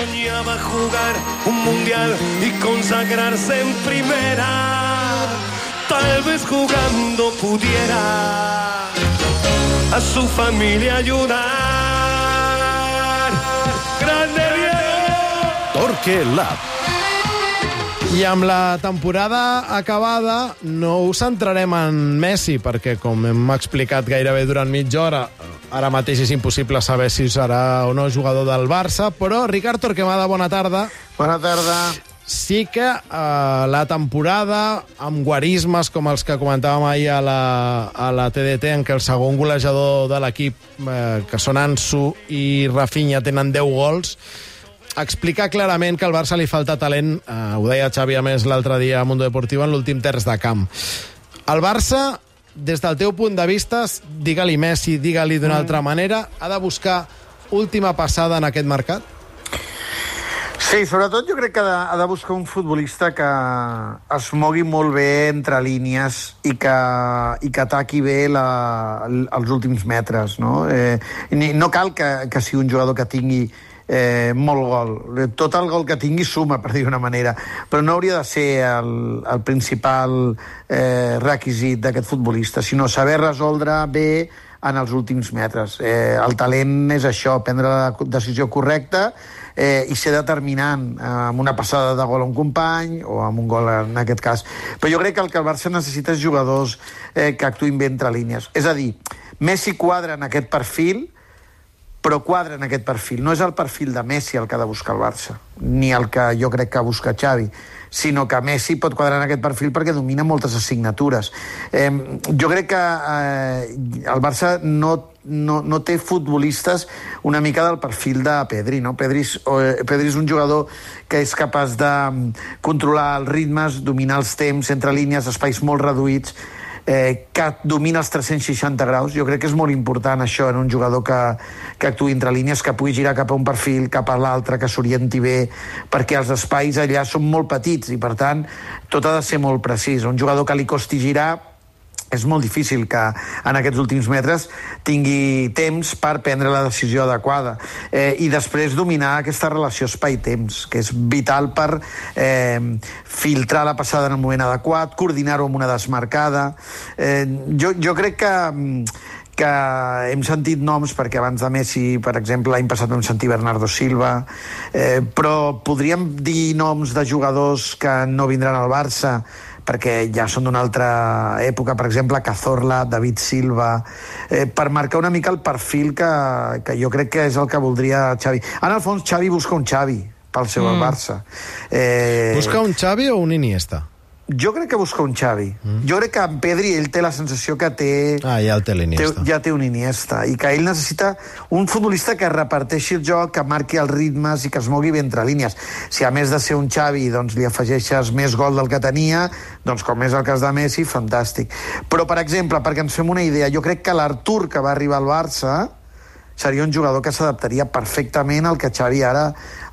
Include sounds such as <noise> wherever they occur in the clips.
soñaba jugar un mundial y consagrarse en primera. Tal vez jugando pudiera a su familia ayudar. ¡Grande Diego! Torque Lab. I amb la temporada acabada no us centrarem en Messi, perquè com hem explicat gairebé durant mitja hora, ara mateix és impossible saber si serà o no jugador del Barça, però Ricard Torquemada, bona tarda. Bona tarda. Sí que eh, la temporada, amb guarismes com els que comentàvem ahir a la, a la TDT, en què el segon golejador de l'equip, eh, que són Ansu i Rafinha, tenen 10 gols, explica clarament que al Barça li falta talent, eh, ho deia Xavi a més l'altre dia a Mundo Deportivo, en l'últim terç de camp. El Barça, des del teu punt de vista, digue-li Messi, digue-li d'una Mm. altra manera, ha de buscar última passada en aquest mercat? Sí, sobretot jo crec que ha de, ha de buscar un futbolista que es mogui molt bé entre línies i que, i que ataqui bé la, els últims metres. No, eh, no cal que, que sigui un jugador que tingui eh, molt gol. Tot el gol que tingui suma, per dir una manera, però no hauria de ser el, el principal eh, requisit d'aquest futbolista, sinó saber resoldre bé en els últims metres. Eh, el talent és això, prendre la decisió correcta eh, i ser determinant eh, amb una passada de gol a un company o amb un gol en aquest cas. Però jo crec que el que el Barça necessita és jugadors eh, que actuïn bé entre línies. És a dir, Messi quadra en aquest perfil, però quadra en aquest perfil. No és el perfil de Messi el que ha de buscar el Barça, ni el que jo crec que busca Xavi, sinó que Messi pot quadrar en aquest perfil perquè domina moltes assignatures. Eh, jo crec que eh, el Barça no, no, no té futbolistes una mica del perfil de Pedri, no? Pedri és, eh, Pedri és un jugador que és capaç de mm, controlar els ritmes, dominar els temps, entre línies, espais molt reduïts, eh, que domina els 360 graus. Jo crec que és molt important això en un jugador que, que actuï entre línies, que pugui girar cap a un perfil, cap a l'altre, que s'orienti bé, perquè els espais allà són molt petits i, per tant, tot ha de ser molt precís. Un jugador que li costi girar és molt difícil que en aquests últims metres tingui temps per prendre la decisió adequada eh, i després dominar aquesta relació espai-temps, que és vital per eh, filtrar la passada en el moment adequat, coordinar-ho amb una desmarcada. Eh, jo, jo crec que que hem sentit noms, perquè abans de Messi, per exemple, l'any passat vam sentir Bernardo Silva, eh, però podríem dir noms de jugadors que no vindran al Barça, perquè ja són d'una altra època, per exemple, Cazorla, David Silva, eh, per marcar una mica el perfil que, que jo crec que és el que voldria Xavi. En el fons, Xavi busca un Xavi pel seu mm. Barça. Eh, Busca un Xavi o un Iniesta? Jo crec que busca un Xavi. Mm. Jo crec que en Pedri ell té la sensació que té... Ah, ja el té l'Iniesta. Ja té un Iniesta. I que ell necessita un futbolista que reparteixi el joc, que marqui els ritmes i que es mogui bé entre línies. Si a més de ser un Xavi doncs, li afegeixes més gol del que tenia, doncs com és el cas de Messi, fantàstic. Però, per exemple, perquè ens fem una idea, jo crec que l'Artur que va arribar al Barça seria un jugador que s'adaptaria perfectament al que Xavi ara,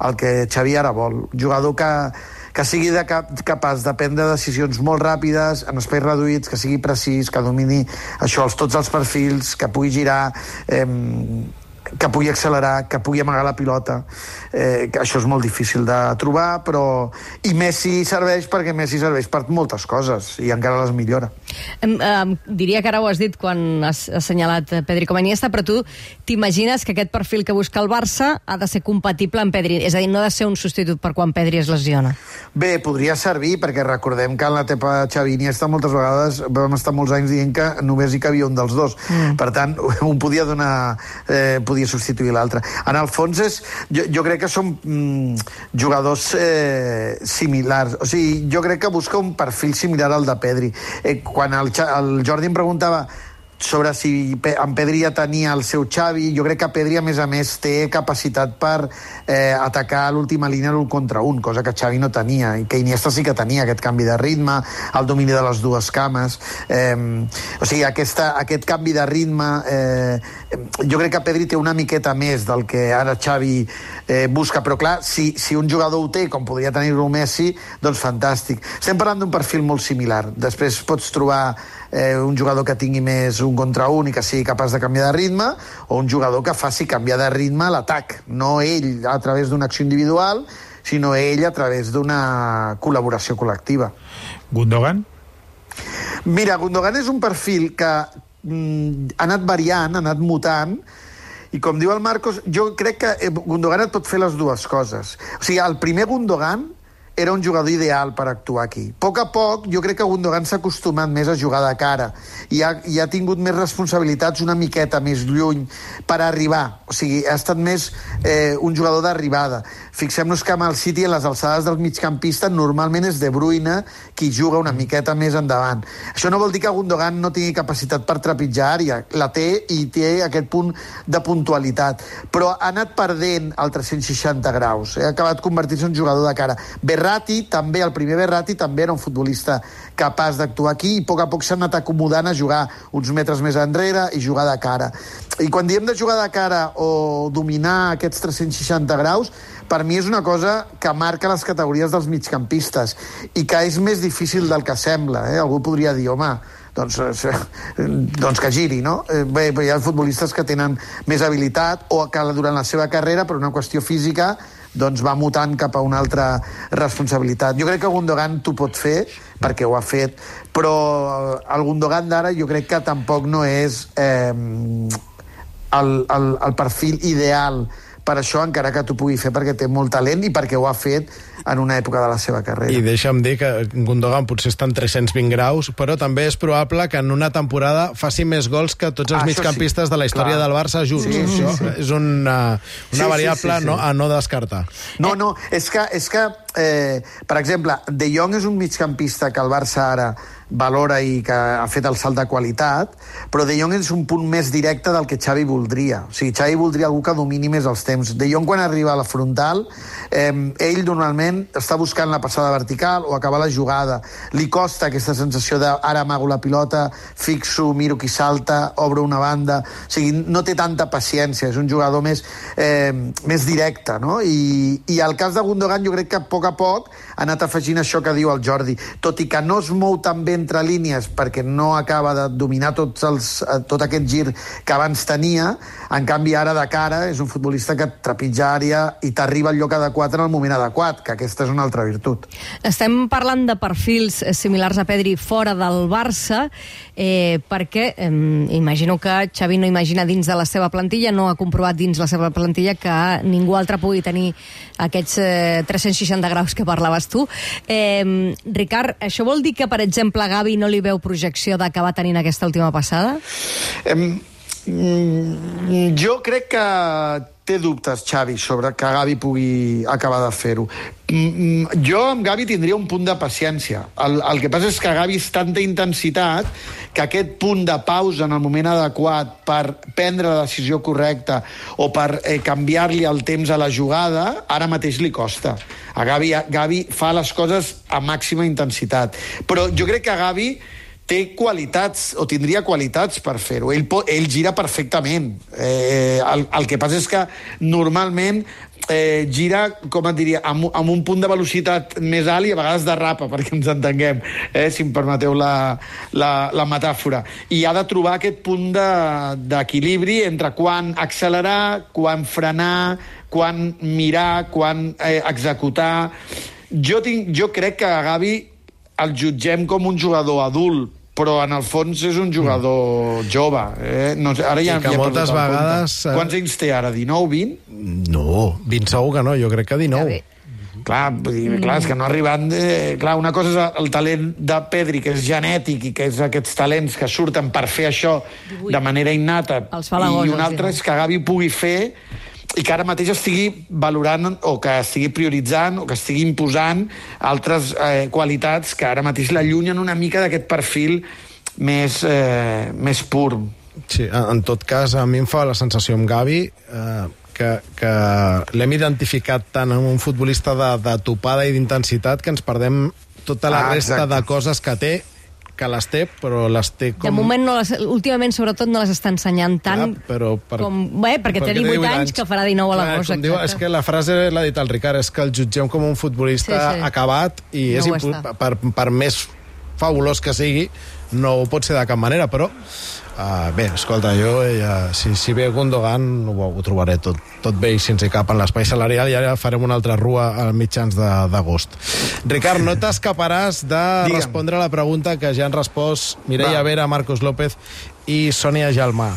al que Xavi ara vol. Un jugador que, que sigui de cap, capaç de prendre decisions molt ràpides, en espais reduïts, que sigui precís, que domini això, els, tots els perfils, que pugui girar, eh, que pugui accelerar, que pugui amagar la pilota. Eh, que això és molt difícil de trobar, però... I Messi serveix perquè Messi serveix per moltes coses, i encara les millora. Em, em, diria que ara ho has dit quan has assenyalat eh, Pedri com a Iniesta, però tu t'imagines que aquest perfil que busca el Barça ha de ser compatible amb Pedri, és a dir, no ha de ser un substitut per quan Pedri es lesiona. Bé, podria servir, perquè recordem que en la tepa Xavi Iniesta moltes vegades vam estar molts anys dient que només hi cabia un dels dos. Mm. Per tant, un podia donar... Eh, podia substituir l'altre. En el fons, és, jo, jo crec que són mm, jugadors eh, similars. O sigui, jo crec que busca un perfil similar al de Pedri. Eh, quan el, el Jordi em preguntava sobre si en Pedri ja tenia el seu Xavi, jo crec que Pedri, a més a més, té capacitat per eh, atacar l'última línia l'un contra un, cosa que Xavi no tenia, i que Iniesta sí que tenia aquest canvi de ritme, el domini de les dues cames, eh, o sigui, aquesta, aquest canvi de ritme, eh, jo crec que Pedri té una miqueta més del que ara Xavi eh, busca, però clar, si, si un jugador ho té, com podria tenir-ho Messi, doncs fantàstic. Estem parlant d'un perfil molt similar. Després pots trobar eh, un jugador que tingui més un contra un i que sigui capaç de canviar de ritme, o un jugador que faci canviar de ritme l'atac. No ell a través d'una acció individual, sinó ell a través d'una col·laboració col·lectiva. Gundogan? Mira, Gundogan és un perfil que mm, ha anat variant, ha anat mutant, i com diu el Marcos, jo crec que eh, Gundogan et pot fer les dues coses. O sigui, el primer Gundogan era un jugador ideal per actuar aquí. A poc a poc, jo crec que Gundogan s'ha acostumat més a jugar de cara i ha, i ha tingut més responsabilitats una miqueta més lluny per arribar. O sigui, ha estat més eh, un jugador d'arribada. Fixem-nos que amb el City, a les alçades del migcampista, normalment és De Bruyne qui juga una miqueta més endavant. Això no vol dir que Gundogan no tingui capacitat per trepitjar àrea. La té i té aquest punt de puntualitat. Però ha anat perdent el 360 graus. Ha acabat convertint-se en jugador de cara. Berrati, també, el primer Berrati, també era un futbolista capaç d'actuar aquí i a poc a poc s'ha anat acomodant a jugar uns metres més enrere i jugar de cara. I quan diem de jugar de cara o dominar aquests 360 graus, per mi és una cosa que marca les categories dels migcampistes i que és més difícil del que sembla. Eh? Algú podria dir, home, doncs, eh, <laughs> doncs que giri, no? Eh, Bé, hi ha futbolistes que tenen més habilitat o que durant la seva carrera, per una qüestió física, doncs va mutant cap a una altra responsabilitat. Jo crec que Gundogan t'ho pot fer, perquè ho ha fet, però el Gundogan d'ara jo crec que tampoc no és eh, el, el, el perfil ideal per això, encara que t'ho pugui fer perquè té molt talent i perquè ho ha fet en una època de la seva carrera. I deixa'm dir que Gundogan potser està en 320 graus, però també és probable que en una temporada faci més gols que tots els Ah, migcampistes sí, de la història clar. del Barça junts. Sí, sí, Això sí. és una, una Sí, sí, variable sí, sí. No, a no descartar. No, no, és que, és que eh, per exemple, De Jong és un migcampista que el Barça ara valora i que ha fet el salt de qualitat, però De Jong és un punt més directe del que Xavi voldria. O sigui, Xavi voldria algú que domini més els temps. De Jong, quan arriba a la frontal, eh, ell normalment està buscant la passada vertical o acabar la jugada. Li costa aquesta sensació de ara amago la pilota, fixo, miro qui salta, obro una banda... O sigui, no té tanta paciència, és un jugador més, eh, més directe, no? I, I el cas de Gundogan jo crec que poc a poc ha anat afegint això que diu el Jordi. Tot i que no es mou tan bé entre línies perquè no acaba de dominar tots els, eh, tot aquest gir que abans tenia, en canvi ara de cara és un futbolista que trepitja àrea i t'arriba al lloc adequat en el moment adequat, que aquesta és una altra virtut. Estem parlant de perfils eh, similars a Pedri fora del Barça, eh, perquè eh, imagino que Xavi no imagina dins de la seva plantilla, no ha comprovat dins la seva plantilla que ningú altre pugui tenir aquests eh, 360 graus que parlaves tu. Eh, Ricard, això vol dir que, per exemple, Gavi no li veu projecció d'acabar tenint aquesta última passada? Mm, jo crec que té dubtes, Xavi, sobre que Gavi pugui acabar de fer-ho. Mm, mm, Jo amb Gavi tindria un punt de paciència. El, el que passa és que Gavi és tanta intensitat que aquest punt de pausa en el moment adequat per prendre la decisió correcta o per eh, canviar-li el temps a la jugada, ara mateix li costa. A Gavi, a Gavi fa les coses a màxima intensitat. Però jo crec que Gavi té qualitats, o tindria qualitats per fer-ho. Ell, ell gira perfectament. Eh, el, el que passa és que normalment eh, gira, com et diria, amb, amb un punt de velocitat més alt i a vegades derrapa, <laughs> perquè ens entenguem, eh, si em permeteu la, la, la metàfora. I ha de trobar aquest punt de- d'equilibri de, entre quan accelerar, quan frenar, quan mirar, quan eh, executar... Jo, tinc, jo crec que Gavi el jutgem com un jugador adult, però en el fons és un jugador jove. Eh? No ara ja, I que ja moltes vegades, compte. eh, Quants anys té ara? 19, 20? No, 20 segur que no, jo crec que 19. Clar, vull dir, clar, és que no arribant... Eh, clar, una cosa és el talent de Pedri, que és genètic i que és aquests talents que surten per fer això de manera innata. Els fa la goja, I un els altre diuen. és que Gavi pugui fer i que ara mateix estigui valorant o que estigui prioritzant o que estigui imposant altres eh, qualitats que ara mateix l'allunyen una mica d'aquest perfil més, eh, més pur. Sí, en tot cas, a mi em fa la sensació amb Gavi eh, que, que l'hem identificat tant en un futbolista de, de topada i d'intensitat que ens perdem tota la Ah, resta exacte. de coses que té, que les té, però les té com... De moment, no les, últimament, sobretot, no les està ensenyant tant Clar, però per- com... Bé, perquè, té 18 anys, que farà 19 a Clar, l'agost. com diu, és que la frase l'ha dit el Ricard, és que el jutgem com un futbolista Sí, sí. acabat i No és per, per més fabulós que sigui, no ho pot ser de cap manera, però uh, bé, escolta, jo ja, si, si ve Gundogan ho, ho trobaré tot, tot bé i si ens hi cap en l'espai salarial i ara farem una altra rua a mitjans de- d'agost. Ricard, no t'escaparàs de Digue'm. respondre a la pregunta que ja han respost Mireia Va. Vera, Marcos López i Sònia Jalmà.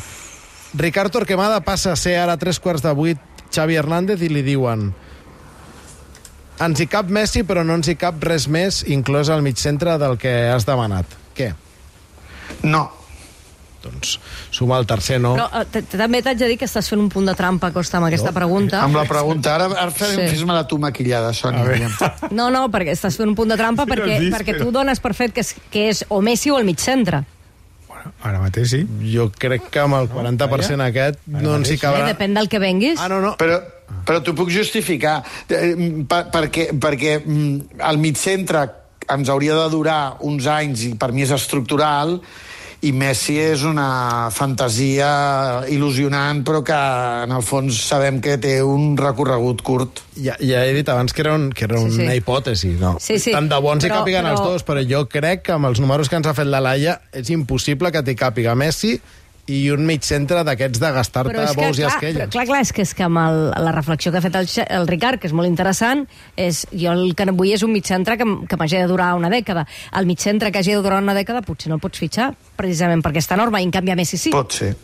Ricard Torquemada passa a ser ara a tres quarts de vuit Xavi Hernández i li diuen ens hi cap Messi però no ens hi cap res més inclòs el mig centre del que has demanat. Què? No, Doncs suma el tercer no. Però eh, també t'haig de dir que estàs fent un punt de trampa, Costa, amb aquesta pregunta. amb la pregunta. Ara, ara farem, Sí. fes-me-la tu maquillada, Sònia. No, no, perquè estàs fent un punt de trampa <laughs> Sí, perquè, perquè però- tu dones per fet que és, que és o Messi o el mig centre. Ara mateix sí. Jo crec que amb el 40% aquest no ens hi Eh, cabrà... depèn del que venguis. Ah, no, no. Però, però t'ho puc justificar, eh, per, perquè, perquè mm, el mig centre ens hauria de durar uns anys i per mi és estructural i Messi és una fantasia il·lusionant però que en el fons sabem que té un recorregut curt. Ja, ja he dit abans que era, un, que era Sí, una sí. hipòtesi, no? Sí, sí. Tant de bons hi Però- càpiguen però- els dos, però jo crec que amb els números que ens ha fet la Laia és impossible que t'hi càpiga Messi i un mig centre d'aquests de gastar-te que, bous i esquelles. però, clar, clar, és que, és que amb el, la reflexió que ha fet el, el Ricard, que és molt interessant, és, jo el que vull és un mig centre que, que m'hagi de durar una dècada. El mig centre que hagi de durar una dècada potser no el pots fitxar, precisament perquè està norma, i en canvi a Messi sí. Pot ser.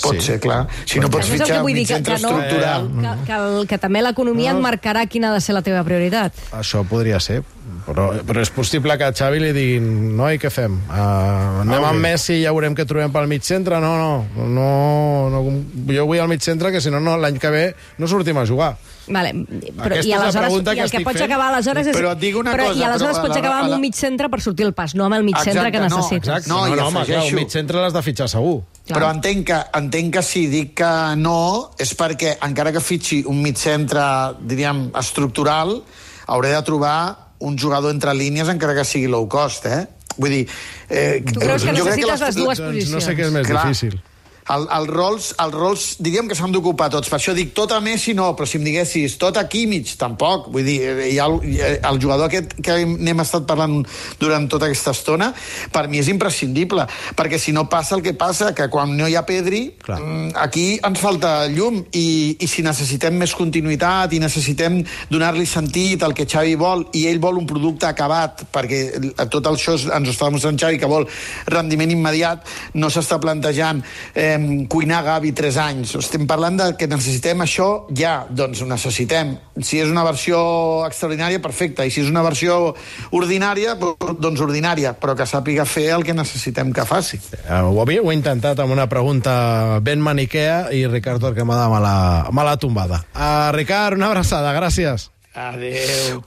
Pot Sí. ser, clar. Si no pots fitxar que un dir, mig que, centre que, no, estructural... que, que, el, que també l'economia et marcarà quina ha de ser la teva prioritat. Això podria ser, però, però és possible que a Xavi li diguin noi, què fem? Uh, anem amb Messi i ja veurem què trobem pel mig centre? No, no, no, no jo vull al mig centre que si no, no l'any que ve no sortim a jugar. Vale, però, Aquesta i és la aleshores, pregunta i que el que estic pots fent. acabar aleshores és... Però et dic una però, cosa, I aleshores però a pots acabar amb la- un mig centre per sortir el pas, no amb el mig centre Exacte, que no, necessites. Exacte, No, no, i no, home, clar, un mig centre l'has de fitxar segur. Clar. Però entenc que, entenc que si dic que no és perquè encara que fitxi un mig centre, diríem, estructural, hauré de trobar un jugador entre línies encara que sigui low cost, eh? Vull dir... Eh, Tu creus que jo crec necessites les dues Doncs no sé posicions. què és més Clar. difícil. El, els rols, els rols, diríem que s'han d'ocupar tots. Per això dic tot a Messi no, però si em diguessis tot a Kimmich, tampoc. Vull dir, hi ha el, el jugador aquest que n'hem estat parlant durant tota aquesta estona, per mi és imprescindible, perquè si no passa el que passa, que quan no hi ha Pedri, Clar. mm, aquí ens falta llum, i, i si necessitem més continuïtat i necessitem donar-li sentit al que Xavi vol, i ell vol un producte acabat, perquè tot això ens ho està demostrant Xavi, que vol rendiment immediat, no s'està plantejant eh, cuinar Gavi 3 anys. Estem parlant de que necessitem això ja, doncs ho necessitem. Si és una versió extraordinària, perfecte, i si és una versió ordinària, doncs ordinària, però que sàpiga fer el que necessitem que faci. Eh, ho havíeu intentat amb una pregunta ben maniquea i Ricard Torquemada me l'ha me l'ha tombada. Uh, Ricard, una abraçada, gràcies. Adéu.